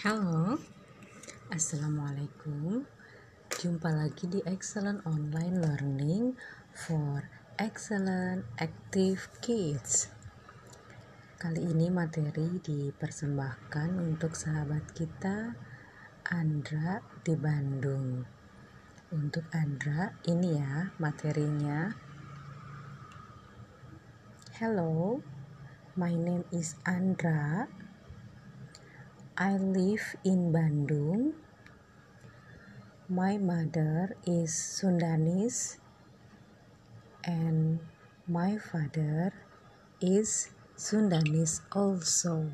Halo, Assalamualaikum. Jumpa lagi di Excellent Online Learning for Excellent Active Kids. Kali ini materi dipersembahkan untuk sahabat kita Andra di Bandung. Untuk Andra, ini ya materinya. Hello, my name is Andra I live in Bandung. My mother is Sundanese and my father is Sundanese also.